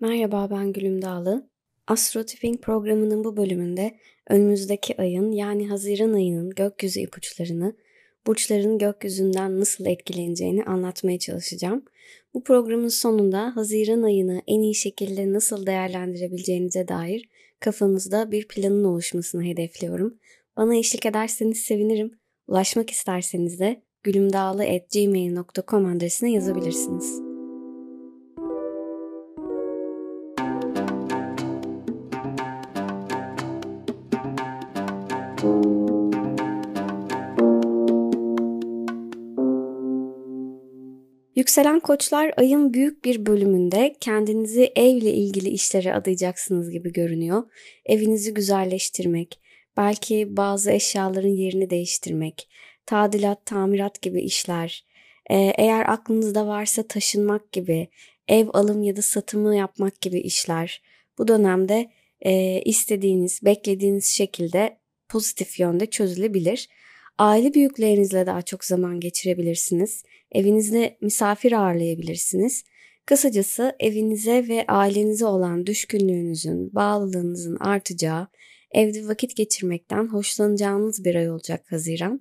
Merhaba ben Gülüm Dağlı. Astrotipping programının bu bölümünde önümüzdeki ayın yani Haziran ayının gökyüzü ipuçlarını, burçların gökyüzünden nasıl etkileneceğini anlatmaya çalışacağım. Bu programın sonunda Haziran ayını en iyi şekilde nasıl değerlendirebileceğinize dair kafanızda bir planın oluşmasını hedefliyorum. Bana eşlik ederseniz sevinirim. Ulaşmak isterseniz de gülümdağlı.gmail.com adresine yazabilirsiniz. Yükselen koçlar ayın büyük bir bölümünde kendinizi evle ilgili işlere adayacaksınız gibi görünüyor. Evinizi güzelleştirmek, belki bazı eşyaların yerini değiştirmek, tadilat, tamirat gibi işler, ee, eğer aklınızda varsa taşınmak gibi, ev alım ya da satımı yapmak gibi işler bu dönemde e, istediğiniz, beklediğiniz şekilde pozitif yönde çözülebilir. Aile büyüklerinizle daha çok zaman geçirebilirsiniz. Evinizde misafir ağırlayabilirsiniz. Kısacası evinize ve ailenize olan düşkünlüğünüzün, bağlılığınızın artacağı, evde vakit geçirmekten hoşlanacağınız bir ay olacak Haziran.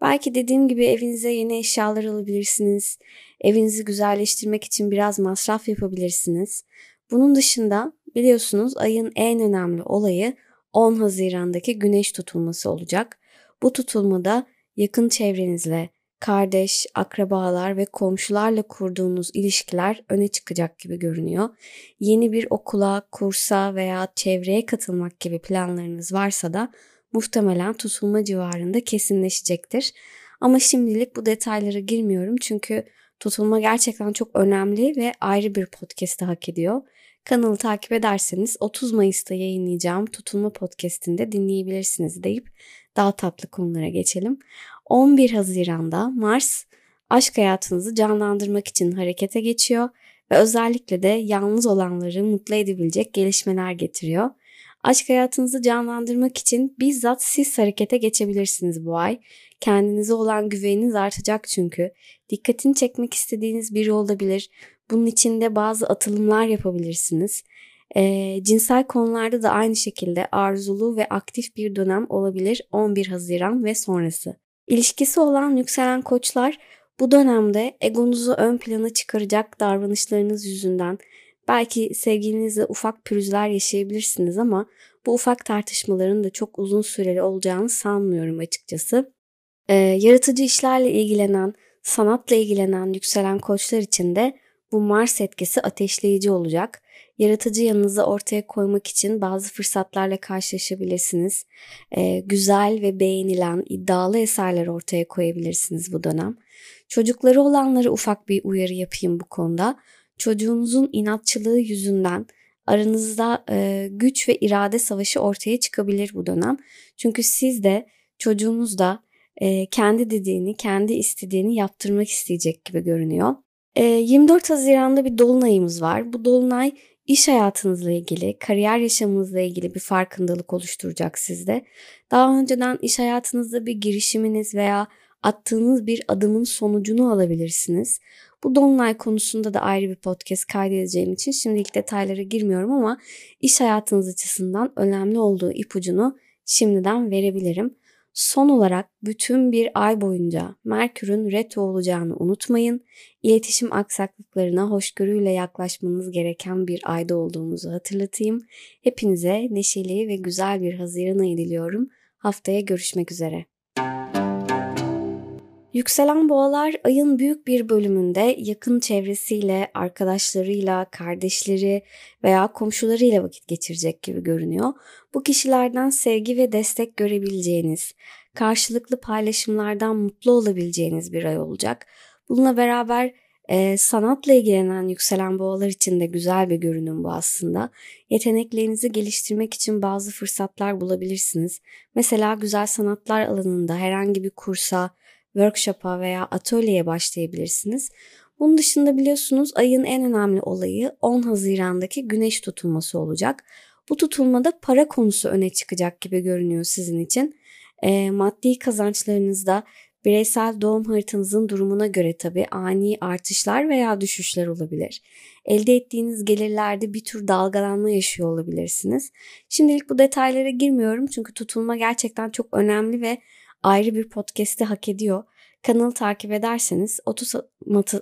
Belki dediğim gibi evinize yeni eşyalar alabilirsiniz. Evinizi güzelleştirmek için biraz masraf yapabilirsiniz. Bunun dışında biliyorsunuz ayın en önemli olayı 10 Haziran'daki güneş tutulması olacak. Bu tutulmada yakın çevrenizle, kardeş, akrabalar ve komşularla kurduğunuz ilişkiler öne çıkacak gibi görünüyor. Yeni bir okula, kursa veya çevreye katılmak gibi planlarınız varsa da muhtemelen tutulma civarında kesinleşecektir. Ama şimdilik bu detaylara girmiyorum çünkü tutulma gerçekten çok önemli ve ayrı bir podcast hak ediyor. Kanalı takip ederseniz 30 Mayıs'ta yayınlayacağım Tutulma Podcast'inde dinleyebilirsiniz deyip daha tatlı konulara geçelim. 11 Haziran'da Mars aşk hayatınızı canlandırmak için harekete geçiyor ve özellikle de yalnız olanları mutlu edebilecek gelişmeler getiriyor. Aşk hayatınızı canlandırmak için bizzat siz harekete geçebilirsiniz bu ay. Kendinize olan güveniniz artacak çünkü. Dikkatini çekmek istediğiniz biri olabilir. Bunun için de bazı atılımlar yapabilirsiniz. E, cinsel konularda da aynı şekilde arzulu ve aktif bir dönem olabilir 11 Haziran ve sonrası. İlişkisi olan yükselen koçlar bu dönemde egonuzu ön plana çıkaracak davranışlarınız yüzünden belki sevgilinizle ufak pürüzler yaşayabilirsiniz ama bu ufak tartışmaların da çok uzun süreli olacağını sanmıyorum açıkçası. Ee, yaratıcı işlerle ilgilenen, sanatla ilgilenen yükselen koçlar için de bu Mars etkisi ateşleyici olacak. Yaratıcı yanınızı ortaya koymak için bazı fırsatlarla karşılaşabilirsiniz. Ee, güzel ve beğenilen iddialı eserler ortaya koyabilirsiniz bu dönem. Çocukları olanlara ufak bir uyarı yapayım bu konuda. Çocuğunuzun inatçılığı yüzünden aranızda e, güç ve irade savaşı ortaya çıkabilir bu dönem. Çünkü siz de çocuğunuz da e, kendi dediğini, kendi istediğini yaptırmak isteyecek gibi görünüyor. 24 ee, Haziran'da bir dolunayımız var. Bu dolunay iş hayatınızla ilgili, kariyer yaşamınızla ilgili bir farkındalık oluşturacak sizde. Daha önceden iş hayatınızda bir girişiminiz veya attığınız bir adımın sonucunu alabilirsiniz. Bu dolunay konusunda da ayrı bir podcast kaydedeceğim için şimdilik detaylara girmiyorum ama iş hayatınız açısından önemli olduğu ipucunu şimdiden verebilirim. Son olarak bütün bir ay boyunca Merkür'ün retro olacağını unutmayın. İletişim aksaklıklarına hoşgörüyle yaklaşmanız gereken bir ayda olduğumuzu hatırlatayım. Hepinize neşeli ve güzel bir Haziran ayı diliyorum. Haftaya görüşmek üzere. Yükselen boğalar ayın büyük bir bölümünde yakın çevresiyle, arkadaşlarıyla, kardeşleri veya komşularıyla vakit geçirecek gibi görünüyor. Bu kişilerden sevgi ve destek görebileceğiniz, karşılıklı paylaşımlardan mutlu olabileceğiniz bir ay olacak. Bununla beraber e, sanatla ilgilenen yükselen boğalar için de güzel bir görünüm bu aslında. Yeteneklerinizi geliştirmek için bazı fırsatlar bulabilirsiniz. Mesela güzel sanatlar alanında herhangi bir kursa, workshop'a veya atölyeye başlayabilirsiniz. Bunun dışında biliyorsunuz ayın en önemli olayı 10 Haziran'daki güneş tutulması olacak. Bu tutulmada para konusu öne çıkacak gibi görünüyor sizin için. E, maddi kazançlarınızda Bireysel doğum haritanızın durumuna göre tabii ani artışlar veya düşüşler olabilir. Elde ettiğiniz gelirlerde bir tür dalgalanma yaşıyor olabilirsiniz. Şimdilik bu detaylara girmiyorum çünkü tutulma gerçekten çok önemli ve ayrı bir podcast'i hak ediyor. Kanalı takip ederseniz 30,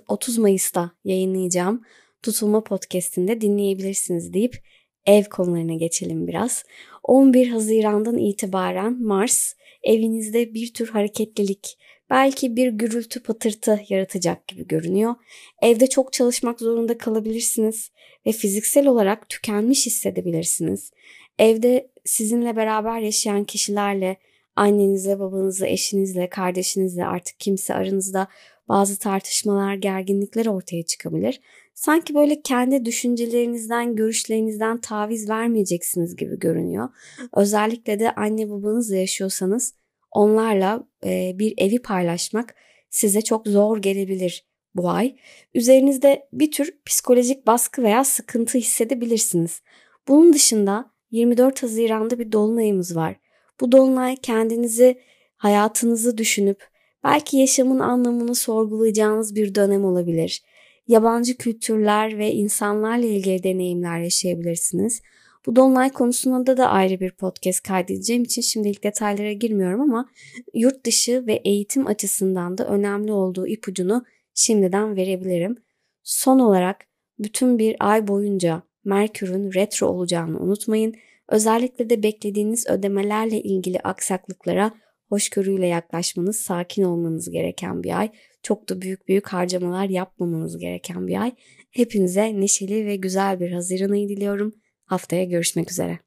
30 Mayıs'ta yayınlayacağım Tutulma Podcast'inde dinleyebilirsiniz deyip ev konularına geçelim biraz. 11 Haziran'dan itibaren Mars evinizde bir tür hareketlilik, belki bir gürültü patırtı yaratacak gibi görünüyor. Evde çok çalışmak zorunda kalabilirsiniz ve fiziksel olarak tükenmiş hissedebilirsiniz. Evde sizinle beraber yaşayan kişilerle, annenizle, babanızla, eşinizle, kardeşinizle artık kimse aranızda bazı tartışmalar, gerginlikler ortaya çıkabilir. Sanki böyle kendi düşüncelerinizden, görüşlerinizden taviz vermeyeceksiniz gibi görünüyor. Özellikle de anne babanızla yaşıyorsanız onlarla e, bir evi paylaşmak size çok zor gelebilir bu ay. Üzerinizde bir tür psikolojik baskı veya sıkıntı hissedebilirsiniz. Bunun dışında 24 Haziran'da bir dolunayımız var. Bu dolunay kendinizi, hayatınızı düşünüp belki yaşamın anlamını sorgulayacağınız bir dönem olabilir. Yabancı kültürler ve insanlarla ilgili deneyimler yaşayabilirsiniz. Bu Dolunay konusunda da ayrı bir podcast kaydedeceğim için şimdilik detaylara girmiyorum ama yurt dışı ve eğitim açısından da önemli olduğu ipucunu şimdiden verebilirim. Son olarak bütün bir ay boyunca Merkür'ün retro olacağını unutmayın. Özellikle de beklediğiniz ödemelerle ilgili aksaklıklara hoşgörüyle yaklaşmanız, sakin olmanız gereken bir ay. Çok da büyük büyük harcamalar yapmamanız gereken bir ay. Hepinize neşeli ve güzel bir Haziran ayı diliyorum. Haftaya görüşmek üzere.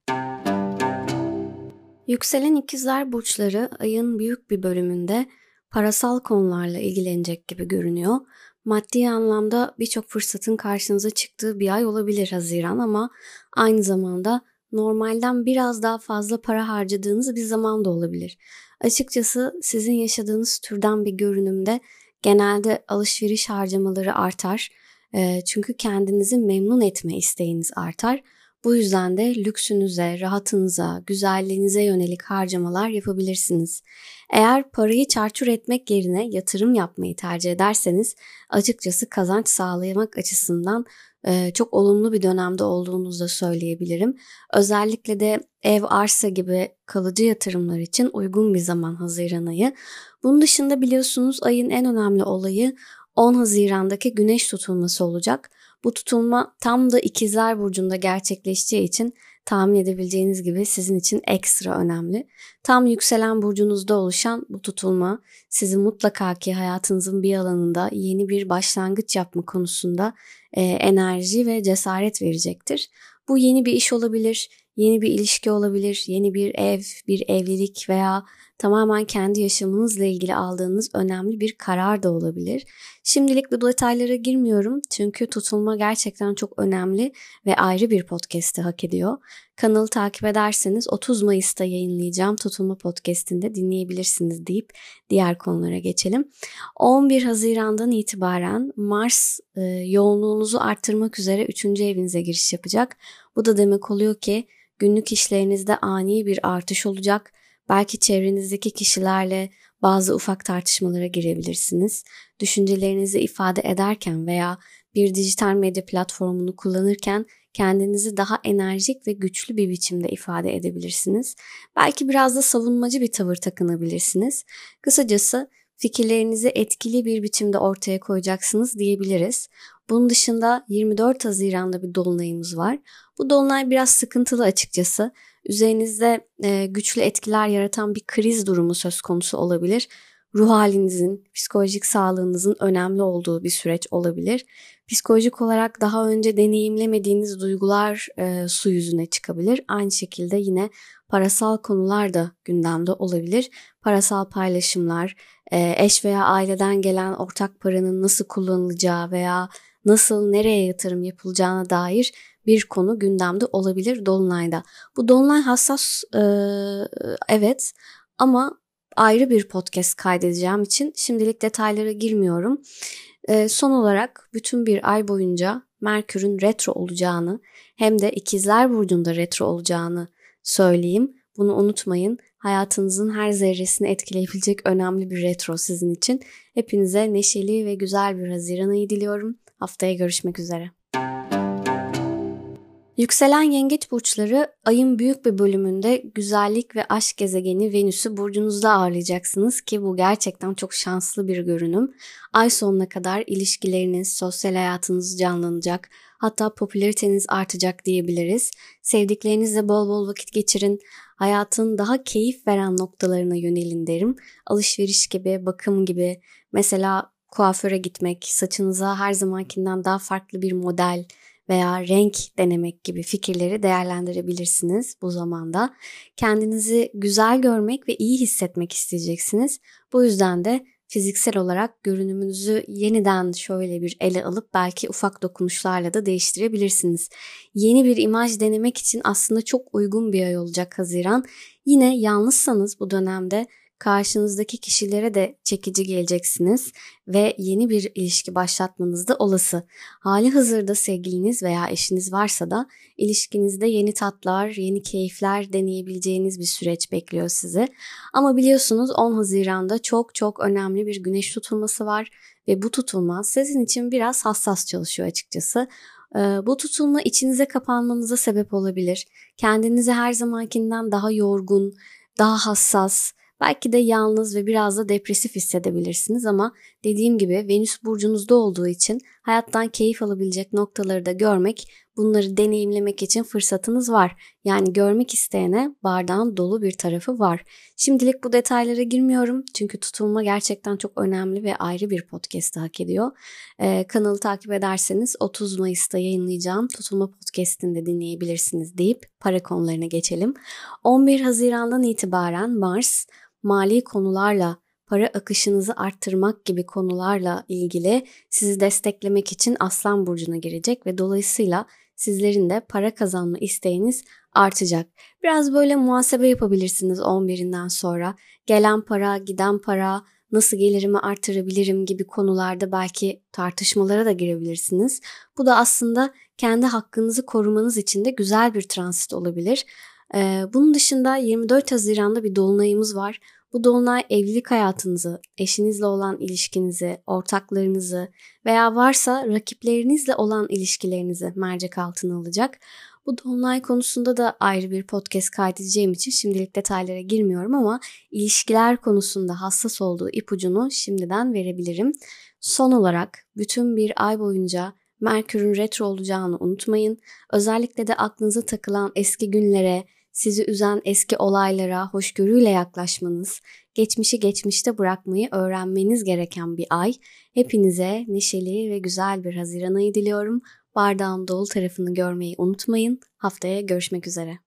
Yükselen ikizler burçları ayın büyük bir bölümünde parasal konularla ilgilenecek gibi görünüyor. Maddi anlamda birçok fırsatın karşınıza çıktığı bir ay olabilir Haziran ama aynı zamanda normalden biraz daha fazla para harcadığınız bir zaman da olabilir. Açıkçası sizin yaşadığınız türden bir görünümde genelde alışveriş harcamaları artar. Çünkü kendinizi memnun etme isteğiniz artar. Bu yüzden de lüksünüze, rahatınıza, güzelliğinize yönelik harcamalar yapabilirsiniz. Eğer parayı çarçur etmek yerine yatırım yapmayı tercih ederseniz açıkçası kazanç sağlamak açısından çok olumlu bir dönemde olduğunuzu da söyleyebilirim. Özellikle de ev, arsa gibi kalıcı yatırımlar için uygun bir zaman Haziran ayı. Bunun dışında biliyorsunuz ayın en önemli olayı 10 Haziran'daki güneş tutulması olacak. Bu tutulma tam da ikizler burcunda gerçekleşeceği için tahmin edebileceğiniz gibi sizin için ekstra önemli. Tam yükselen burcunuzda oluşan bu tutulma sizi mutlaka ki hayatınızın bir alanında yeni bir başlangıç yapma konusunda e, enerji ve cesaret verecektir. Bu yeni bir iş olabilir, yeni bir ilişki olabilir, yeni bir ev, bir evlilik veya tamamen kendi yaşamınızla ilgili aldığınız önemli bir karar da olabilir. Şimdilik bu detaylara girmiyorum çünkü tutulma gerçekten çok önemli ve ayrı bir podcast'i hak ediyor. Kanalı takip ederseniz 30 Mayıs'ta yayınlayacağım Tutulma Podcast'inde dinleyebilirsiniz deyip diğer konulara geçelim. 11 Haziran'dan itibaren Mars e, yoğunluğunuzu arttırmak üzere 3. evinize giriş yapacak. Bu da demek oluyor ki günlük işlerinizde ani bir artış olacak Belki çevrenizdeki kişilerle bazı ufak tartışmalara girebilirsiniz. Düşüncelerinizi ifade ederken veya bir dijital medya platformunu kullanırken kendinizi daha enerjik ve güçlü bir biçimde ifade edebilirsiniz. Belki biraz da savunmacı bir tavır takınabilirsiniz. Kısacası fikirlerinizi etkili bir biçimde ortaya koyacaksınız diyebiliriz. Bunun dışında 24 Haziran'da bir dolunayımız var. Bu dolunay biraz sıkıntılı açıkçası üzerinizde e, güçlü etkiler yaratan bir kriz durumu söz konusu olabilir. Ruh halinizin, psikolojik sağlığınızın önemli olduğu bir süreç olabilir. Psikolojik olarak daha önce deneyimlemediğiniz duygular e, su yüzüne çıkabilir. Aynı şekilde yine parasal konular da gündemde olabilir. Parasal paylaşımlar, e, eş veya aileden gelen ortak paranın nasıl kullanılacağı veya nasıl nereye yatırım yapılacağına dair bir konu gündemde olabilir Dolunay'da. Bu Dolunay hassas e, evet ama ayrı bir podcast kaydedeceğim için şimdilik detaylara girmiyorum. E, son olarak bütün bir ay boyunca Merkür'ün retro olacağını hem de ikizler burcunda retro olacağını söyleyeyim. Bunu unutmayın. hayatınızın her zerresini etkileyebilecek önemli bir retro sizin için. Hepinize neşeli ve güzel bir Haziran ayı diliyorum. Haftaya görüşmek üzere. Yükselen yengeç burçları ayın büyük bir bölümünde güzellik ve aşk gezegeni Venüs'ü burcunuzda ağırlayacaksınız ki bu gerçekten çok şanslı bir görünüm. Ay sonuna kadar ilişkileriniz, sosyal hayatınız canlanacak. Hatta popülariteniz artacak diyebiliriz. Sevdiklerinizle bol bol vakit geçirin. Hayatın daha keyif veren noktalarına yönelin derim. Alışveriş gibi, bakım gibi. Mesela kuaföre gitmek, saçınıza her zamankinden daha farklı bir model, veya renk denemek gibi fikirleri değerlendirebilirsiniz bu zamanda. Kendinizi güzel görmek ve iyi hissetmek isteyeceksiniz. Bu yüzden de fiziksel olarak görünümünüzü yeniden şöyle bir ele alıp belki ufak dokunuşlarla da değiştirebilirsiniz. Yeni bir imaj denemek için aslında çok uygun bir ay olacak Haziran. Yine yalnızsanız bu dönemde karşınızdaki kişilere de çekici geleceksiniz ve yeni bir ilişki başlatmanız da olası. Hali hazırda sevgiliniz veya eşiniz varsa da ilişkinizde yeni tatlar, yeni keyifler deneyebileceğiniz bir süreç bekliyor sizi. Ama biliyorsunuz 10 Haziran'da çok çok önemli bir güneş tutulması var ve bu tutulma sizin için biraz hassas çalışıyor açıkçası. Ee, bu tutulma içinize kapanmanıza sebep olabilir. Kendinizi her zamankinden daha yorgun, daha hassas, Belki de yalnız ve biraz da depresif hissedebilirsiniz ama dediğim gibi Venüs burcunuzda olduğu için hayattan keyif alabilecek noktaları da görmek, bunları deneyimlemek için fırsatınız var. Yani görmek isteyene bardağın dolu bir tarafı var. Şimdilik bu detaylara girmiyorum çünkü tutulma gerçekten çok önemli ve ayrı bir podcast hak ediyor. Ee, kanalı takip ederseniz 30 Mayıs'ta yayınlayacağım tutulma podcastini de dinleyebilirsiniz deyip para konularına geçelim. 11 Haziran'dan itibaren Mars mali konularla, para akışınızı arttırmak gibi konularla ilgili sizi desteklemek için Aslan Burcu'na girecek ve dolayısıyla sizlerin de para kazanma isteğiniz artacak. Biraz böyle muhasebe yapabilirsiniz 11'inden sonra. Gelen para, giden para, nasıl gelirimi artırabilirim gibi konularda belki tartışmalara da girebilirsiniz. Bu da aslında kendi hakkınızı korumanız için de güzel bir transit olabilir. Ee, bunun dışında 24 Haziran'da bir dolunayımız var. Bu dolunay evlilik hayatınızı, eşinizle olan ilişkinizi, ortaklarınızı veya varsa rakiplerinizle olan ilişkilerinizi mercek altına alacak. Bu dolunay konusunda da ayrı bir podcast kaydedeceğim için şimdilik detaylara girmiyorum ama ilişkiler konusunda hassas olduğu ipucunu şimdiden verebilirim. Son olarak bütün bir ay boyunca Merkür'ün retro olacağını unutmayın. Özellikle de aklınıza takılan eski günlere, sizi üzen eski olaylara hoşgörüyle yaklaşmanız, geçmişi geçmişte bırakmayı öğrenmeniz gereken bir ay. Hepinize neşeli ve güzel bir Haziran ayı diliyorum. Bardağın dolu tarafını görmeyi unutmayın. Haftaya görüşmek üzere.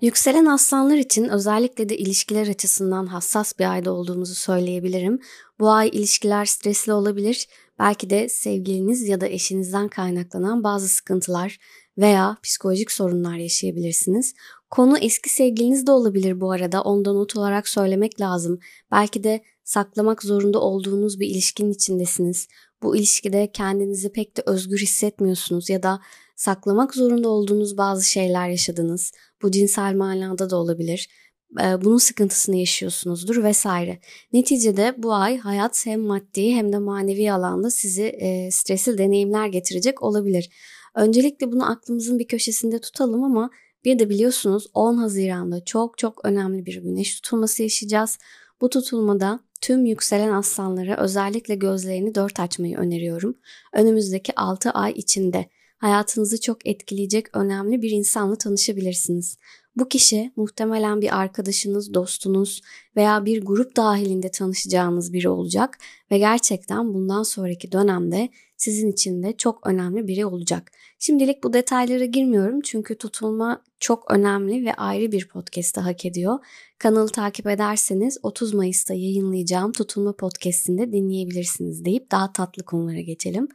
Yükselen aslanlar için özellikle de ilişkiler açısından hassas bir ayda olduğumuzu söyleyebilirim. Bu ay ilişkiler stresli olabilir. Belki de sevgiliniz ya da eşinizden kaynaklanan bazı sıkıntılar veya psikolojik sorunlar yaşayabilirsiniz. Konu eski sevgiliniz de olabilir bu arada. Ondan not olarak söylemek lazım. Belki de saklamak zorunda olduğunuz bir ilişkinin içindesiniz. Bu ilişkide kendinizi pek de özgür hissetmiyorsunuz ya da saklamak zorunda olduğunuz bazı şeyler yaşadınız. Bu cinsel manada da olabilir. Bunun sıkıntısını yaşıyorsunuzdur vesaire. Neticede bu ay hayat hem maddi hem de manevi alanda sizi e, stresli deneyimler getirecek olabilir. Öncelikle bunu aklımızın bir köşesinde tutalım ama bir de biliyorsunuz 10 Haziran'da çok çok önemli bir güneş tutulması yaşayacağız. Bu tutulmada tüm yükselen aslanlara özellikle gözlerini dört açmayı öneriyorum. Önümüzdeki 6 ay içinde hayatınızı çok etkileyecek önemli bir insanla tanışabilirsiniz. Bu kişi muhtemelen bir arkadaşınız, dostunuz veya bir grup dahilinde tanışacağınız biri olacak ve gerçekten bundan sonraki dönemde sizin için de çok önemli biri olacak. Şimdilik bu detaylara girmiyorum çünkü tutulma çok önemli ve ayrı bir podcast hak ediyor. Kanalı takip ederseniz 30 Mayıs'ta yayınlayacağım tutulma podcastinde dinleyebilirsiniz deyip daha tatlı konulara geçelim.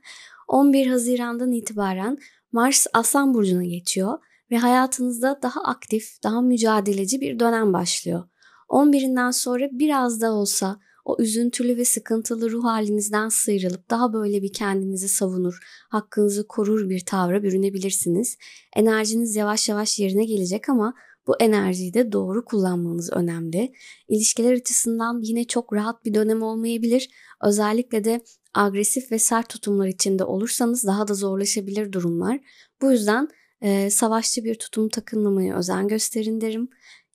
11 Haziran'dan itibaren Mars Aslan Burcu'na geçiyor ve hayatınızda daha aktif, daha mücadeleci bir dönem başlıyor. 11'inden sonra biraz da olsa o üzüntülü ve sıkıntılı ruh halinizden sıyrılıp daha böyle bir kendinizi savunur, hakkınızı korur bir tavra bürünebilirsiniz. Enerjiniz yavaş yavaş yerine gelecek ama bu enerjiyi de doğru kullanmanız önemli. İlişkiler açısından yine çok rahat bir dönem olmayabilir. Özellikle de agresif ve sert tutumlar içinde olursanız daha da zorlaşabilir durumlar. Bu yüzden e, savaşçı bir tutum takınmamaya özen gösterin derim.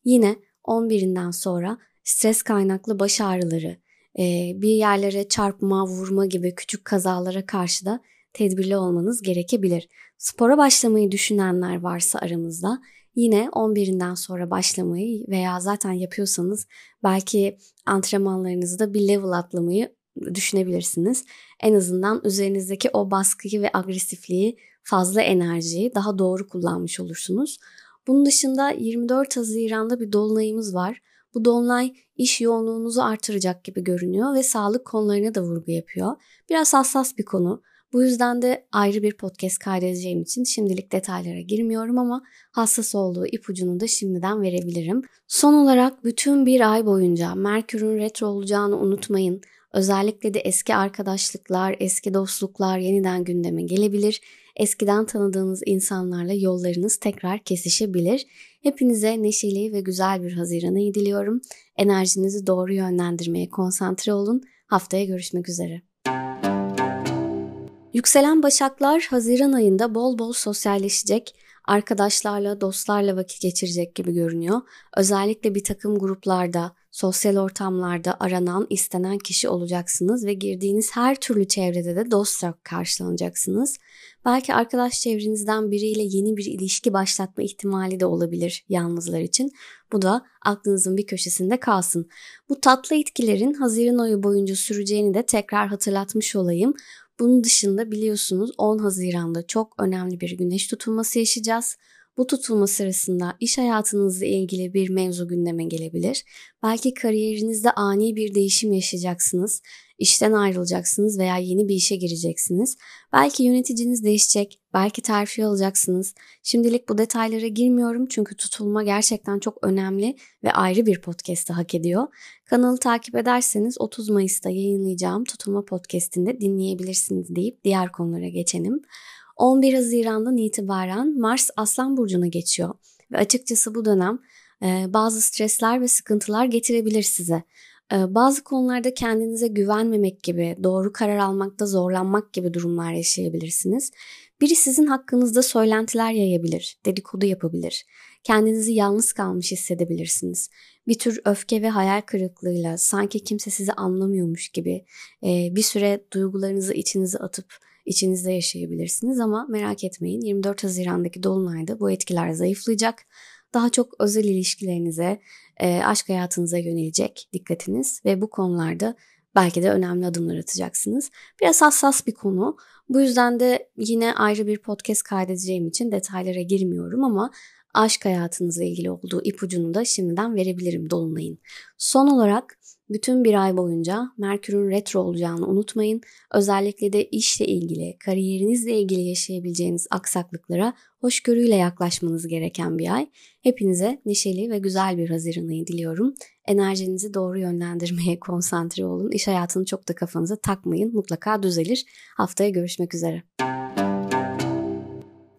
Yine 11'inden sonra stres kaynaklı baş ağrıları, e, bir yerlere çarpma, vurma gibi küçük kazalara karşı da tedbirli olmanız gerekebilir. Spora başlamayı düşünenler varsa aramızda yine 11'inden sonra başlamayı veya zaten yapıyorsanız belki antrenmanlarınızı da bir level atlamayı düşünebilirsiniz. En azından üzerinizdeki o baskıyı ve agresifliği, fazla enerjiyi daha doğru kullanmış olursunuz. Bunun dışında 24 Haziran'da bir dolunayımız var. Bu dolunay iş yoğunluğunuzu artıracak gibi görünüyor ve sağlık konularına da vurgu yapıyor. Biraz hassas bir konu. Bu yüzden de ayrı bir podcast kaydedeceğim için şimdilik detaylara girmiyorum ama hassas olduğu ipucunu da şimdiden verebilirim. Son olarak bütün bir ay boyunca Merkür'ün retro olacağını unutmayın. Özellikle de eski arkadaşlıklar, eski dostluklar yeniden gündeme gelebilir. Eskiden tanıdığınız insanlarla yollarınız tekrar kesişebilir. Hepinize neşeli ve güzel bir Haziran ayı diliyorum. Enerjinizi doğru yönlendirmeye konsantre olun. Haftaya görüşmek üzere. Yükselen Başaklar Haziran ayında bol bol sosyalleşecek, arkadaşlarla, dostlarla vakit geçirecek gibi görünüyor. Özellikle bir takım gruplarda, sosyal ortamlarda aranan, istenen kişi olacaksınız ve girdiğiniz her türlü çevrede de dostça karşılanacaksınız. Belki arkadaş çevrenizden biriyle yeni bir ilişki başlatma ihtimali de olabilir yalnızlar için. Bu da aklınızın bir köşesinde kalsın. Bu tatlı etkilerin Haziran ayı boyunca süreceğini de tekrar hatırlatmış olayım. Bunun dışında biliyorsunuz 10 Haziran'da çok önemli bir güneş tutulması yaşayacağız. Bu tutulma sırasında iş hayatınızla ilgili bir mevzu gündeme gelebilir. Belki kariyerinizde ani bir değişim yaşayacaksınız. İşten ayrılacaksınız veya yeni bir işe gireceksiniz. Belki yöneticiniz değişecek, belki terfi alacaksınız. Şimdilik bu detaylara girmiyorum çünkü tutulma gerçekten çok önemli ve ayrı bir podcast'ı hak ediyor. Kanalı takip ederseniz 30 Mayıs'ta yayınlayacağım tutulma podcast'inde dinleyebilirsiniz deyip diğer konulara geçelim. 11 Haziran'dan itibaren Mars Aslan Burcu'na geçiyor ve açıkçası bu dönem bazı stresler ve sıkıntılar getirebilir size. Bazı konularda kendinize güvenmemek gibi, doğru karar almakta zorlanmak gibi durumlar yaşayabilirsiniz. Biri sizin hakkınızda söylentiler yayabilir, dedikodu yapabilir. Kendinizi yalnız kalmış hissedebilirsiniz. Bir tür öfke ve hayal kırıklığıyla sanki kimse sizi anlamıyormuş gibi bir süre duygularınızı içinize atıp içinizde yaşayabilirsiniz ama merak etmeyin 24 Haziran'daki dolunayda bu etkiler zayıflayacak. Daha çok özel ilişkilerinize, e, aşk hayatınıza yönelecek dikkatiniz ve bu konularda belki de önemli adımlar atacaksınız. Biraz hassas bir konu. Bu yüzden de yine ayrı bir podcast kaydedeceğim için detaylara girmiyorum ama aşk hayatınızla ilgili olduğu ipucunu da şimdiden verebilirim Dolunay'ın. Son olarak bütün bir ay boyunca Merkür'ün retro olacağını unutmayın. Özellikle de işle ilgili, kariyerinizle ilgili yaşayabileceğiniz aksaklıklara hoşgörüyle yaklaşmanız gereken bir ay. Hepinize neşeli ve güzel bir Haziran ayı diliyorum. Enerjinizi doğru yönlendirmeye konsantre olun. İş hayatını çok da kafanıza takmayın. Mutlaka düzelir. Haftaya görüşmek üzere.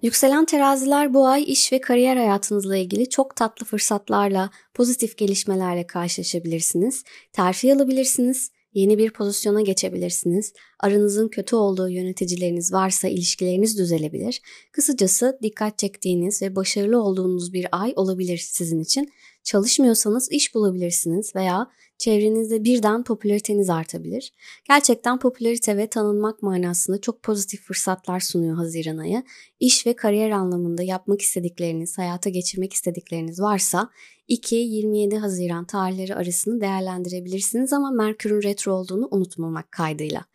Yükselen teraziler bu ay iş ve kariyer hayatınızla ilgili çok tatlı fırsatlarla, pozitif gelişmelerle karşılaşabilirsiniz. Terfi alabilirsiniz, yeni bir pozisyona geçebilirsiniz. Aranızın kötü olduğu yöneticileriniz varsa ilişkileriniz düzelebilir. Kısacası dikkat çektiğiniz ve başarılı olduğunuz bir ay olabilir sizin için. Çalışmıyorsanız iş bulabilirsiniz veya çevrenizde birden popülariteniz artabilir. Gerçekten popülarite ve tanınmak manasında çok pozitif fırsatlar sunuyor Haziran ayı. İş ve kariyer anlamında yapmak istedikleriniz, hayata geçirmek istedikleriniz varsa 2-27 Haziran tarihleri arasını değerlendirebilirsiniz ama Merkür'ün retro olduğunu unutmamak kaydıyla.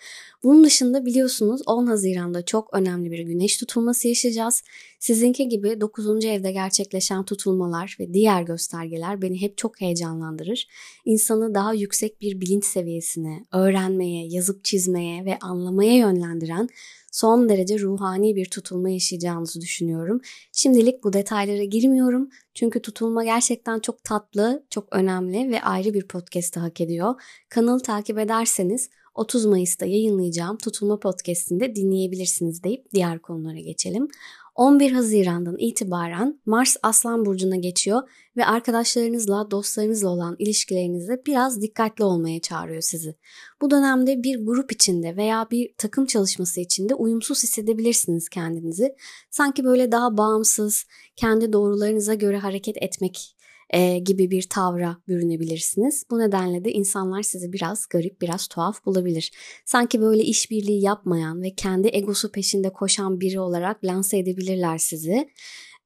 Bunun dışında biliyorsunuz 10 Haziran'da çok önemli bir güneş tutulması yaşayacağız. Sizinki gibi 9. evde gerçekleşen tutulmalar ve diğer göstergeler beni hep çok heyecanlandırır. İnsanı daha yüksek bir bilinç seviyesine, öğrenmeye, yazıp çizmeye ve anlamaya yönlendiren son derece ruhani bir tutulma yaşayacağınızı düşünüyorum. Şimdilik bu detaylara girmiyorum. Çünkü tutulma gerçekten çok tatlı, çok önemli ve ayrı bir podcast hak ediyor. Kanalı takip ederseniz 30 Mayıs'ta yayınlayacağım Tutulma Podcast'inde dinleyebilirsiniz deyip diğer konulara geçelim. 11 Haziran'dan itibaren Mars Aslan Burcu'na geçiyor ve arkadaşlarınızla, dostlarınızla olan ilişkilerinizde biraz dikkatli olmaya çağırıyor sizi. Bu dönemde bir grup içinde veya bir takım çalışması içinde uyumsuz hissedebilirsiniz kendinizi. Sanki böyle daha bağımsız, kendi doğrularınıza göre hareket etmek e, gibi bir tavra bürünebilirsiniz. Bu nedenle de insanlar sizi biraz garip, biraz tuhaf bulabilir. Sanki böyle işbirliği yapmayan ve kendi egosu peşinde koşan biri olarak lanse edebilirler sizi.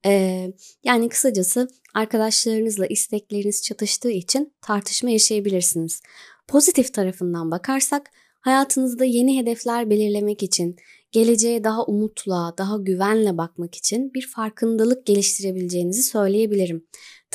Ee, yani kısacası arkadaşlarınızla istekleriniz çatıştığı için tartışma yaşayabilirsiniz. Pozitif tarafından bakarsak hayatınızda yeni hedefler belirlemek için, geleceğe daha umutla, daha güvenle bakmak için bir farkındalık geliştirebileceğinizi söyleyebilirim.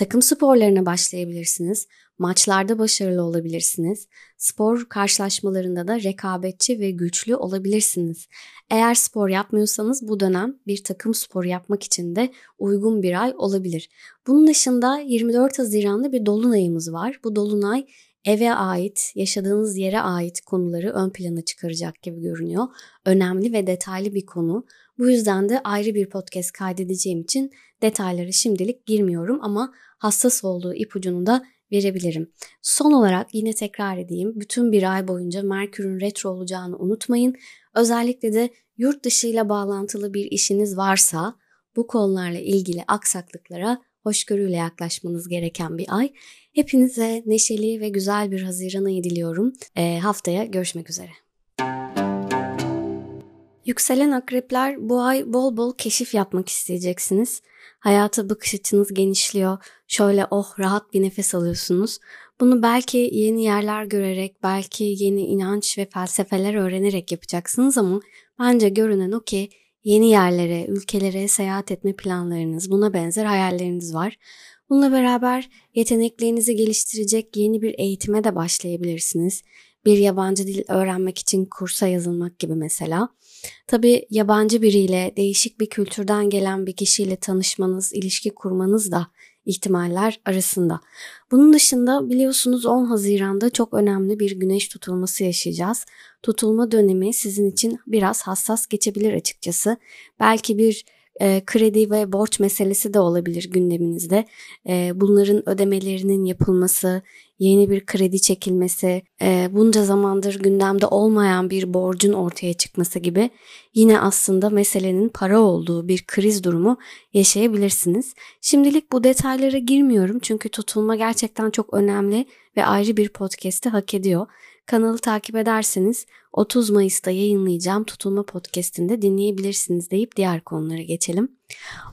Takım sporlarına başlayabilirsiniz. Maçlarda başarılı olabilirsiniz. Spor karşılaşmalarında da rekabetçi ve güçlü olabilirsiniz. Eğer spor yapmıyorsanız bu dönem bir takım sporu yapmak için de uygun bir ay olabilir. Bunun dışında 24 Haziran'da bir dolunayımız var. Bu dolunay eve ait, yaşadığınız yere ait konuları ön plana çıkaracak gibi görünüyor. Önemli ve detaylı bir konu. Bu yüzden de ayrı bir podcast kaydedeceğim için detayları şimdilik girmiyorum ama hassas olduğu ipucunu da verebilirim. Son olarak yine tekrar edeyim. Bütün bir ay boyunca Merkür'ün retro olacağını unutmayın. Özellikle de yurt dışıyla bağlantılı bir işiniz varsa bu konularla ilgili aksaklıklara hoşgörüyle yaklaşmanız gereken bir ay. Hepinize neşeli ve güzel bir Haziran ayı diliyorum. E, haftaya görüşmek üzere. Yükselen akrepler bu ay bol bol keşif yapmak isteyeceksiniz. Hayata bakış açınız genişliyor. Şöyle oh rahat bir nefes alıyorsunuz. Bunu belki yeni yerler görerek, belki yeni inanç ve felsefeler öğrenerek yapacaksınız ama bence görünen o ki yeni yerlere, ülkelere seyahat etme planlarınız, buna benzer hayalleriniz var. Bununla beraber yeteneklerinizi geliştirecek yeni bir eğitime de başlayabilirsiniz. Bir yabancı dil öğrenmek için kursa yazılmak gibi mesela. Tabii yabancı biriyle, değişik bir kültürden gelen bir kişiyle tanışmanız, ilişki kurmanız da ihtimaller arasında. Bunun dışında biliyorsunuz 10 Haziran'da çok önemli bir güneş tutulması yaşayacağız. Tutulma dönemi sizin için biraz hassas geçebilir açıkçası. Belki bir e, kredi ve borç meselesi de olabilir gündeminizde. E, bunların ödemelerinin yapılması, yeni bir kredi çekilmesi, e, bunca zamandır gündemde olmayan bir borcun ortaya çıkması gibi yine aslında meselenin para olduğu bir kriz durumu yaşayabilirsiniz. Şimdilik bu detaylara girmiyorum çünkü tutulma gerçekten çok önemli ve ayrı bir podcast'i hak ediyor. Kanalı takip ederseniz 30 Mayıs'ta yayınlayacağım Tutulma Podcast'inde dinleyebilirsiniz deyip diğer konulara geçelim.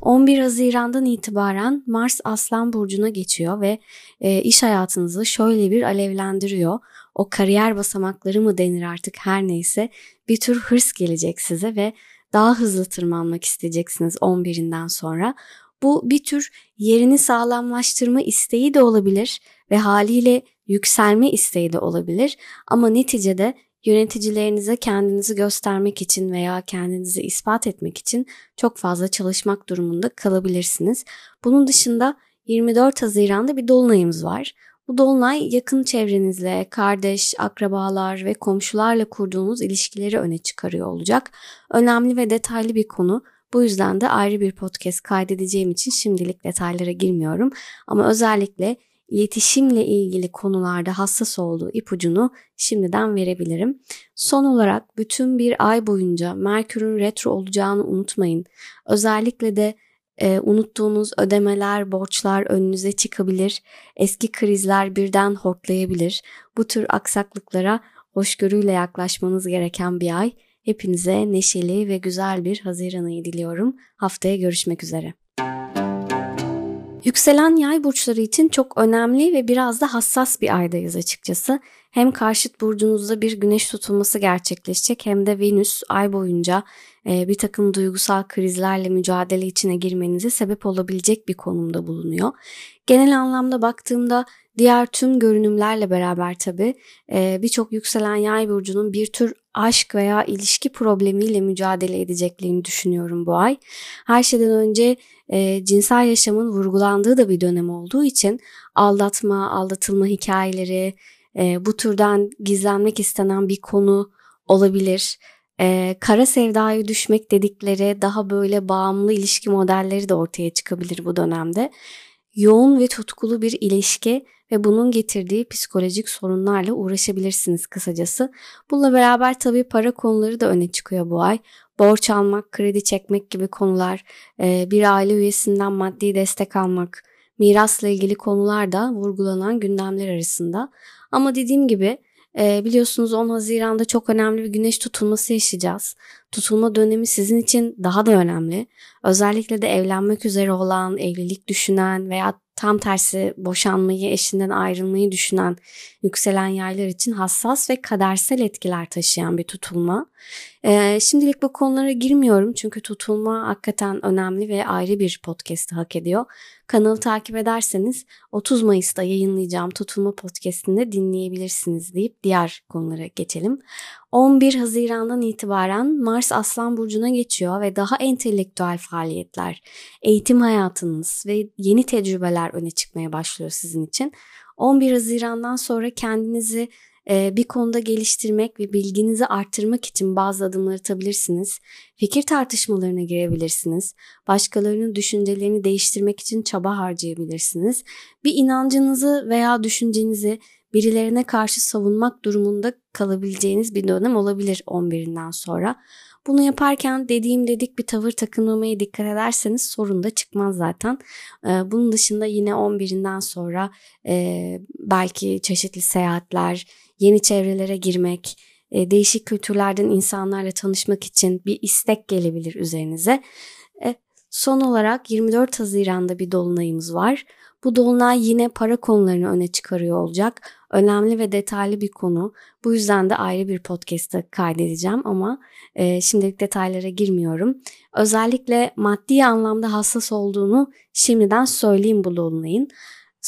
11 Haziran'dan itibaren Mars Aslan Burcu'na geçiyor ve e, iş hayatınızı şöyle bir alevlendiriyor. O kariyer basamakları mı denir artık her neyse bir tür hırs gelecek size ve daha hızlı tırmanmak isteyeceksiniz 11'inden sonra. Bu bir tür yerini sağlamlaştırma isteği de olabilir ve haliyle yükselme isteği de olabilir ama neticede yöneticilerinize kendinizi göstermek için veya kendinizi ispat etmek için çok fazla çalışmak durumunda kalabilirsiniz. Bunun dışında 24 Haziran'da bir dolunayımız var. Bu dolunay yakın çevrenizle, kardeş, akrabalar ve komşularla kurduğunuz ilişkileri öne çıkarıyor olacak. Önemli ve detaylı bir konu. Bu yüzden de ayrı bir podcast kaydedeceğim için şimdilik detaylara girmiyorum. Ama özellikle iletişimle ilgili konularda hassas olduğu ipucunu şimdiden verebilirim. Son olarak bütün bir ay boyunca Merkür'ün retro olacağını unutmayın. Özellikle de e, unuttuğunuz ödemeler, borçlar önünüze çıkabilir. Eski krizler birden hortlayabilir. Bu tür aksaklıklara hoşgörüyle yaklaşmanız gereken bir ay. Hepinize neşeli ve güzel bir Haziran ayı diliyorum. Haftaya görüşmek üzere. Yükselen yay burçları için çok önemli ve biraz da hassas bir aydayız açıkçası. Hem karşıt burcunuzda bir güneş tutulması gerçekleşecek hem de Venüs ay boyunca e, bir takım duygusal krizlerle mücadele içine girmenize sebep olabilecek bir konumda bulunuyor. Genel anlamda baktığımda diğer tüm görünümlerle beraber tabii e, birçok yükselen yay burcunun bir tür aşk veya ilişki problemiyle mücadele edeceklerini düşünüyorum bu ay. Her şeyden önce cinsel yaşamın vurgulandığı da bir dönem olduğu için aldatma, aldatılma hikayeleri, bu türden gizlenmek istenen bir konu olabilir. kara sevdaya düşmek dedikleri daha böyle bağımlı ilişki modelleri de ortaya çıkabilir bu dönemde. Yoğun ve tutkulu bir ilişki ve bunun getirdiği psikolojik sorunlarla uğraşabilirsiniz kısacası. Bununla beraber tabii para konuları da öne çıkıyor bu ay. Borç almak, kredi çekmek gibi konular, bir aile üyesinden maddi destek almak, mirasla ilgili konular da vurgulanan gündemler arasında. Ama dediğim gibi biliyorsunuz 10 Haziran'da çok önemli bir güneş tutulması yaşayacağız. Tutulma dönemi sizin için daha da önemli. Özellikle de evlenmek üzere olan, evlilik düşünen veya tam tersi boşanmayı, eşinden ayrılmayı düşünen yükselen yaylar için hassas ve kadersel etkiler taşıyan bir tutulma. Ee, şimdilik bu konulara girmiyorum çünkü tutulma hakikaten önemli ve ayrı bir podcast hak ediyor. Kanalı takip ederseniz 30 Mayıs'ta yayınlayacağım tutulma podcastinde dinleyebilirsiniz deyip diğer konulara geçelim. 11 Haziran'dan itibaren Mars Aslan Burcu'na geçiyor ve daha entelektüel faaliyetler, eğitim hayatınız ve yeni tecrübeler öne çıkmaya başlıyor sizin için. 11 Haziran'dan sonra kendinizi bir konuda geliştirmek ve bilginizi arttırmak için bazı adımlar atabilirsiniz. Fikir tartışmalarına girebilirsiniz. Başkalarının düşüncelerini değiştirmek için çaba harcayabilirsiniz. Bir inancınızı veya düşüncenizi birilerine karşı savunmak durumunda kalabileceğiniz bir dönem olabilir 11'inden sonra. Bunu yaparken dediğim dedik bir tavır takınmamaya dikkat ederseniz sorun da çıkmaz zaten. Ee, bunun dışında yine 11'inden sonra e, belki çeşitli seyahatler, yeni çevrelere girmek, e, değişik kültürlerden insanlarla tanışmak için bir istek gelebilir üzerinize. E, son olarak 24 Haziran'da bir dolunayımız var. Bu dolunay yine para konularını öne çıkarıyor olacak. Önemli ve detaylı bir konu. Bu yüzden de ayrı bir podcast'ta kaydedeceğim ama e, şimdilik detaylara girmiyorum. Özellikle maddi anlamda hassas olduğunu şimdiden söyleyeyim bu dolunayın.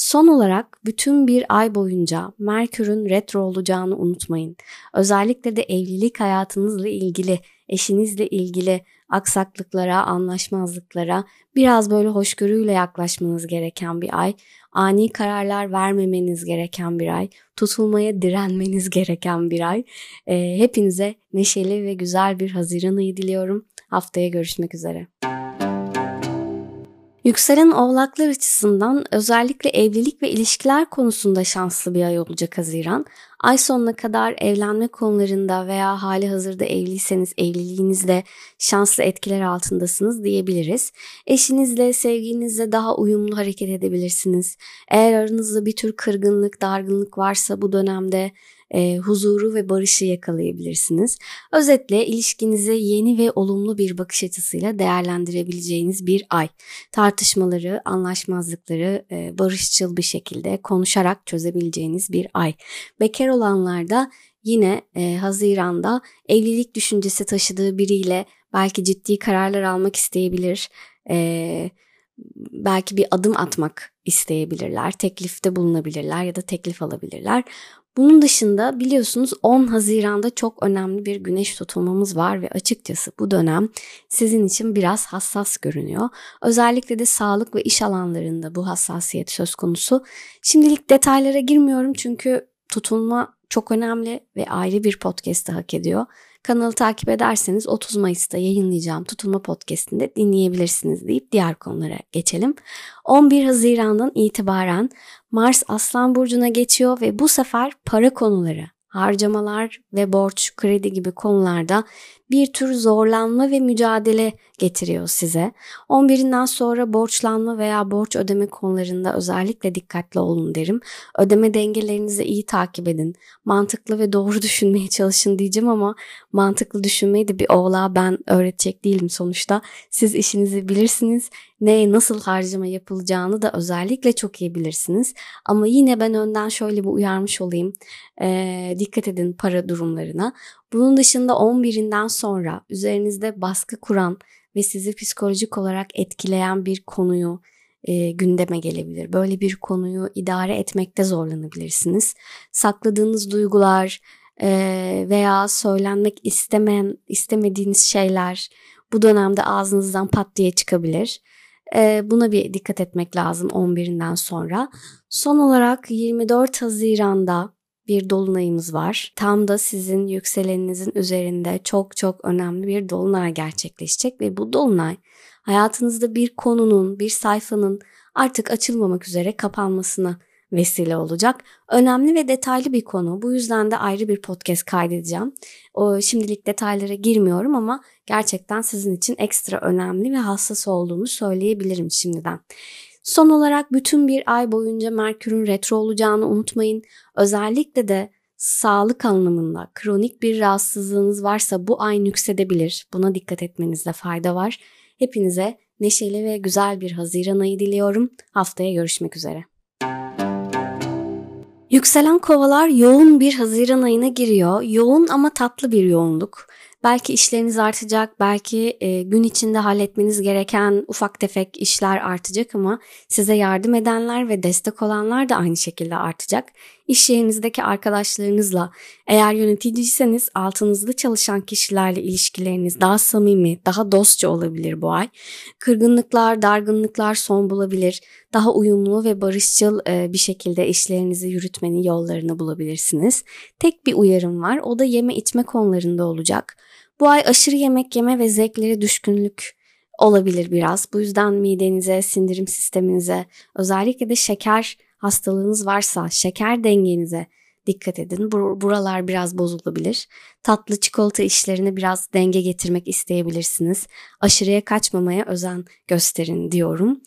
Son olarak bütün bir ay boyunca Merkür'ün retro olacağını unutmayın. Özellikle de evlilik hayatınızla ilgili, eşinizle ilgili aksaklıklara, anlaşmazlıklara biraz böyle hoşgörüyle yaklaşmanız gereken bir ay. Ani kararlar vermemeniz gereken bir ay. Tutulmaya direnmeniz gereken bir ay. E, hepinize neşeli ve güzel bir Haziran ayı diliyorum. Haftaya görüşmek üzere. Yükselen oğlaklar açısından özellikle evlilik ve ilişkiler konusunda şanslı bir ay olacak Haziran. Ay sonuna kadar evlenme konularında veya hali hazırda evliyseniz evliliğinizde şanslı etkiler altındasınız diyebiliriz. Eşinizle, sevginizle daha uyumlu hareket edebilirsiniz. Eğer aranızda bir tür kırgınlık, dargınlık varsa bu dönemde e, huzuru ve barışı yakalayabilirsiniz. Özetle ilişkinizi yeni ve olumlu bir bakış açısıyla değerlendirebileceğiniz bir ay. Tartışmaları, anlaşmazlıkları e, barışçıl bir şekilde konuşarak çözebileceğiniz bir ay. Bekar olanlarda yine e, Haziran'da evlilik düşüncesi taşıdığı biriyle belki ciddi kararlar almak isteyebilir. E, belki bir adım atmak isteyebilirler, teklifte bulunabilirler ya da teklif alabilirler. Bunun dışında biliyorsunuz 10 Haziran'da çok önemli bir güneş tutulmamız var ve açıkçası bu dönem sizin için biraz hassas görünüyor. Özellikle de sağlık ve iş alanlarında bu hassasiyet söz konusu. Şimdilik detaylara girmiyorum çünkü tutulma çok önemli ve ayrı bir podcast hak ediyor. Kanalı takip ederseniz 30 Mayıs'ta yayınlayacağım Tutulma Podcast'inde dinleyebilirsiniz deyip diğer konulara geçelim. 11 Haziran'dan itibaren Mars Aslan Burcu'na geçiyor ve bu sefer para konuları, harcamalar ve borç, kredi gibi konularda bir tür zorlanma ve mücadele getiriyor size. 11'inden sonra borçlanma veya borç ödeme konularında özellikle dikkatli olun derim. Ödeme dengelerinizi iyi takip edin. Mantıklı ve doğru düşünmeye çalışın diyeceğim ama mantıklı düşünmeyi de bir oğlağa ben öğretecek değilim sonuçta. Siz işinizi bilirsiniz. Neye nasıl harcama yapılacağını da özellikle çok iyi bilirsiniz. Ama yine ben önden şöyle bir uyarmış olayım. Ee, dikkat edin para durumlarına. Bunun dışında 11'inden sonra üzerinizde baskı kuran ve sizi psikolojik olarak etkileyen bir konuyu e, gündeme gelebilir. Böyle bir konuyu idare etmekte zorlanabilirsiniz. Sakladığınız duygular e, veya söylenmek istemeyen istemediğiniz şeyler bu dönemde ağzınızdan pat diye çıkabilir. Buna bir dikkat etmek lazım 11'inden sonra. Son olarak 24 Haziran'da bir dolunayımız var. Tam da sizin yükseleninizin üzerinde çok çok önemli bir dolunay gerçekleşecek ve bu dolunay hayatınızda bir konunun, bir sayfanın artık açılmamak üzere kapanmasına vesile olacak. Önemli ve detaylı bir konu. Bu yüzden de ayrı bir podcast kaydedeceğim. O şimdilik detaylara girmiyorum ama gerçekten sizin için ekstra önemli ve hassas olduğunu söyleyebilirim şimdiden. Son olarak bütün bir ay boyunca Merkür'ün retro olacağını unutmayın. Özellikle de sağlık anlamında kronik bir rahatsızlığınız varsa bu ay nüksedebilir. Buna dikkat etmenizde fayda var. Hepinize neşeli ve güzel bir Haziran ayı diliyorum. Haftaya görüşmek üzere. Yükselen kovalar yoğun bir Haziran ayına giriyor. Yoğun ama tatlı bir yoğunluk. Belki işleriniz artacak, belki e, gün içinde halletmeniz gereken ufak tefek işler artacak ama size yardım edenler ve destek olanlar da aynı şekilde artacak. İş yerinizdeki arkadaşlarınızla, eğer yöneticiyseniz altınızda çalışan kişilerle ilişkileriniz daha samimi, daha dostça olabilir bu ay. Kırgınlıklar, dargınlıklar son bulabilir. Daha uyumlu ve barışçıl e, bir şekilde işlerinizi yürütmenin yollarını bulabilirsiniz. Tek bir uyarım var, o da yeme içme konularında olacak. Bu ay aşırı yemek yeme ve zevklere düşkünlük olabilir biraz. Bu yüzden midenize, sindirim sisteminize, özellikle de şeker hastalığınız varsa şeker dengenize dikkat edin. Buralar biraz bozulabilir. Tatlı çikolata işlerine biraz denge getirmek isteyebilirsiniz. Aşırıya kaçmamaya özen gösterin diyorum.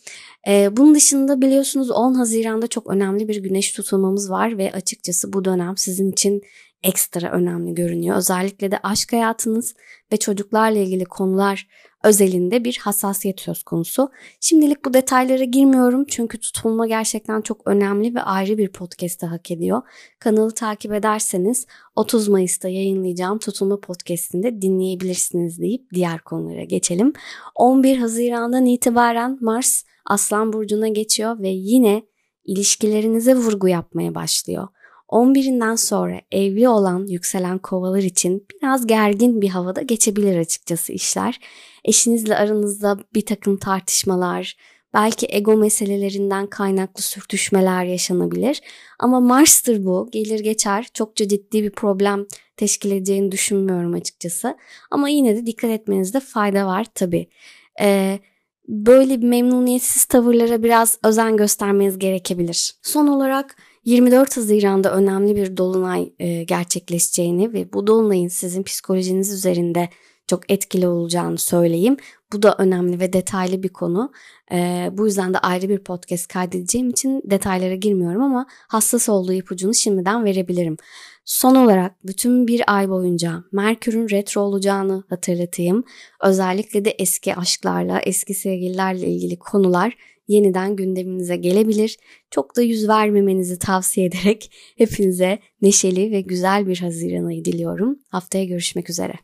Ee, bunun dışında biliyorsunuz 10 Haziran'da çok önemli bir güneş tutulmamız var ve açıkçası bu dönem sizin için ekstra önemli görünüyor. Özellikle de aşk hayatınız ve çocuklarla ilgili konular özelinde bir hassasiyet söz konusu. Şimdilik bu detaylara girmiyorum çünkü tutulma gerçekten çok önemli ve ayrı bir podcast'ı hak ediyor. Kanalı takip ederseniz 30 Mayıs'ta yayınlayacağım tutulma podcast'inde dinleyebilirsiniz deyip diğer konulara geçelim. 11 Haziran'dan itibaren Mars Aslan Burcu'na geçiyor ve yine ilişkilerinize vurgu yapmaya başlıyor. 11'inden sonra evli olan yükselen kovalar için biraz gergin bir havada geçebilir açıkçası işler. Eşinizle aranızda bir takım tartışmalar, belki ego meselelerinden kaynaklı sürtüşmeler yaşanabilir. Ama Mars'tır bu, gelir geçer. Çokça ciddi bir problem teşkil edeceğini düşünmüyorum açıkçası. Ama yine de dikkat etmenizde fayda var tabii. Ee, böyle memnuniyetsiz tavırlara biraz özen göstermeniz gerekebilir. Son olarak 24 Haziran'da önemli bir dolunay e, gerçekleşeceğini ve bu dolunayın sizin psikolojiniz üzerinde çok etkili olacağını söyleyeyim. Bu da önemli ve detaylı bir konu. E, bu yüzden de ayrı bir podcast kaydedeceğim için detaylara girmiyorum ama hassas olduğu ipucunu şimdiden verebilirim. Son olarak bütün bir ay boyunca Merkür'ün retro olacağını hatırlatayım. Özellikle de eski aşklarla, eski sevgililerle ilgili konular yeniden gündeminize gelebilir. Çok da yüz vermemenizi tavsiye ederek hepinize neşeli ve güzel bir Haziran ayı diliyorum. Haftaya görüşmek üzere.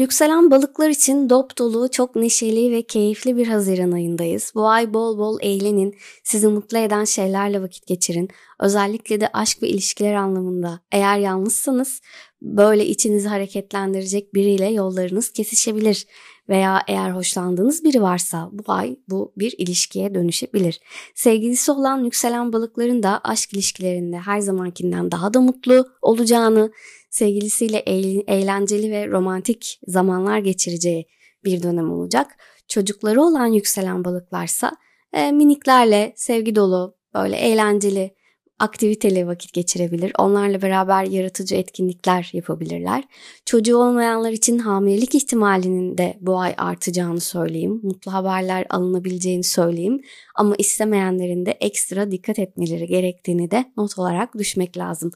Yükselen balıklar için dop dolu, çok neşeli ve keyifli bir Haziran ayındayız. Bu ay bol bol eğlenin, sizi mutlu eden şeylerle vakit geçirin. Özellikle de aşk ve ilişkiler anlamında. Eğer yalnızsanız böyle içinizi hareketlendirecek biriyle yollarınız kesişebilir veya eğer hoşlandığınız biri varsa bu ay bu bir ilişkiye dönüşebilir. Sevgilisi olan yükselen balıkların da aşk ilişkilerinde her zamankinden daha da mutlu olacağını, sevgilisiyle eğlenceli ve romantik zamanlar geçireceği bir dönem olacak. Çocukları olan yükselen balıklarsa e, miniklerle sevgi dolu, böyle eğlenceli aktiviteli vakit geçirebilir. Onlarla beraber yaratıcı etkinlikler yapabilirler. Çocuğu olmayanlar için hamilelik ihtimalinin de bu ay artacağını söyleyeyim. Mutlu haberler alınabileceğini söyleyeyim. Ama istemeyenlerin de ekstra dikkat etmeleri gerektiğini de not olarak düşmek lazım.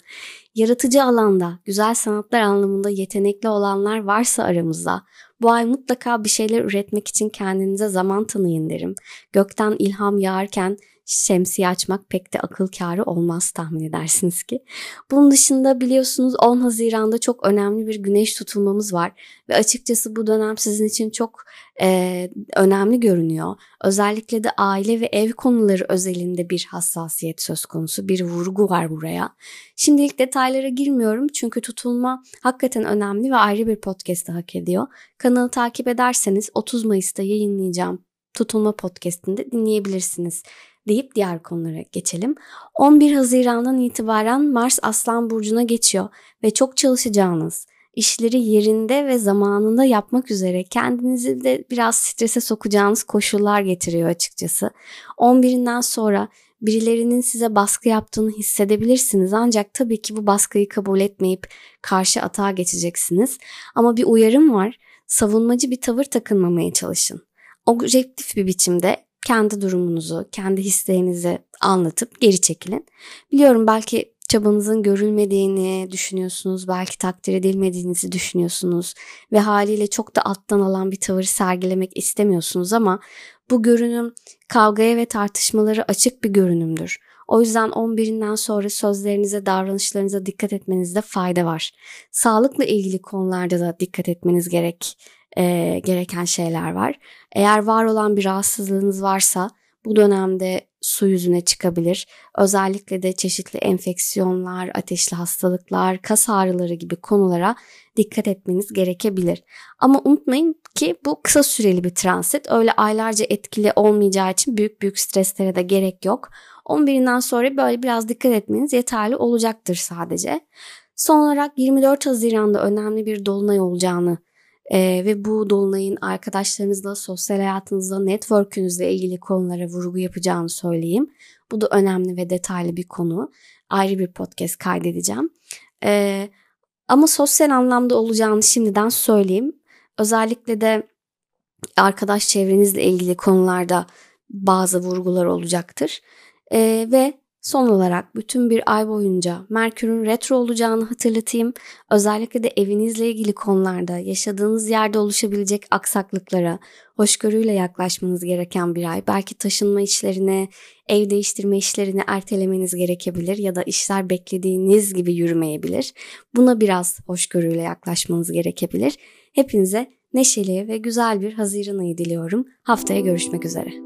Yaratıcı alanda, güzel sanatlar anlamında yetenekli olanlar varsa aramızda bu ay mutlaka bir şeyler üretmek için kendinize zaman tanıyın derim. Gökten ilham yağarken şemsiye açmak pek de akıl kârı olmaz tahmin edersiniz ki. Bunun dışında biliyorsunuz 10 Haziran'da çok önemli bir güneş tutulmamız var ve açıkçası bu dönem sizin için çok e, önemli görünüyor. Özellikle de aile ve ev konuları özelinde bir hassasiyet söz konusu, bir vurgu var buraya. Şimdilik detaylara girmiyorum çünkü tutulma hakikaten önemli ve ayrı bir podcast hak ediyor. Kanalı takip ederseniz 30 Mayıs'ta yayınlayacağım Tutulma podcast'inde dinleyebilirsiniz. Deyip diğer konulara geçelim. 11 Haziran'dan itibaren Mars Aslan Burcu'na geçiyor ve çok çalışacağınız, işleri yerinde ve zamanında yapmak üzere kendinizi de biraz strese sokacağınız koşullar getiriyor açıkçası. 11'inden sonra birilerinin size baskı yaptığını hissedebilirsiniz ancak tabii ki bu baskıyı kabul etmeyip karşı atağa geçeceksiniz. Ama bir uyarım var. Savunmacı bir tavır takınmamaya çalışın. Objektif bir biçimde kendi durumunuzu, kendi hislerinizi anlatıp geri çekilin. Biliyorum belki çabanızın görülmediğini düşünüyorsunuz, belki takdir edilmediğinizi düşünüyorsunuz ve haliyle çok da alttan alan bir tavır sergilemek istemiyorsunuz ama bu görünüm kavgaya ve tartışmaları açık bir görünümdür. O yüzden 11'inden sonra sözlerinize, davranışlarınıza dikkat etmenizde fayda var. Sağlıkla ilgili konularda da dikkat etmeniz gerek e, gereken şeyler var. Eğer var olan bir rahatsızlığınız varsa bu dönemde su yüzüne çıkabilir. Özellikle de çeşitli enfeksiyonlar, ateşli hastalıklar, kas ağrıları gibi konulara dikkat etmeniz gerekebilir. Ama unutmayın ki bu kısa süreli bir transit. Öyle aylarca etkili olmayacağı için büyük büyük streslere de gerek yok. 11'inden sonra böyle biraz dikkat etmeniz yeterli olacaktır sadece. Son olarak 24 Haziran'da önemli bir dolunay olacağını ee, ve bu dolunayın arkadaşlarınızla, sosyal hayatınızla, network'ünüzle ilgili konulara vurgu yapacağını söyleyeyim. Bu da önemli ve detaylı bir konu. Ayrı bir podcast kaydedeceğim. Ee, ama sosyal anlamda olacağını şimdiden söyleyeyim. Özellikle de arkadaş çevrenizle ilgili konularda bazı vurgular olacaktır. Ee, ve Son olarak bütün bir ay boyunca Merkür'ün retro olacağını hatırlatayım. Özellikle de evinizle ilgili konularda yaşadığınız yerde oluşabilecek aksaklıklara hoşgörüyle yaklaşmanız gereken bir ay. Belki taşınma işlerine, ev değiştirme işlerini ertelemeniz gerekebilir ya da işler beklediğiniz gibi yürümeyebilir. Buna biraz hoşgörüyle yaklaşmanız gerekebilir. Hepinize neşeli ve güzel bir Haziran ayı diliyorum. Haftaya görüşmek üzere.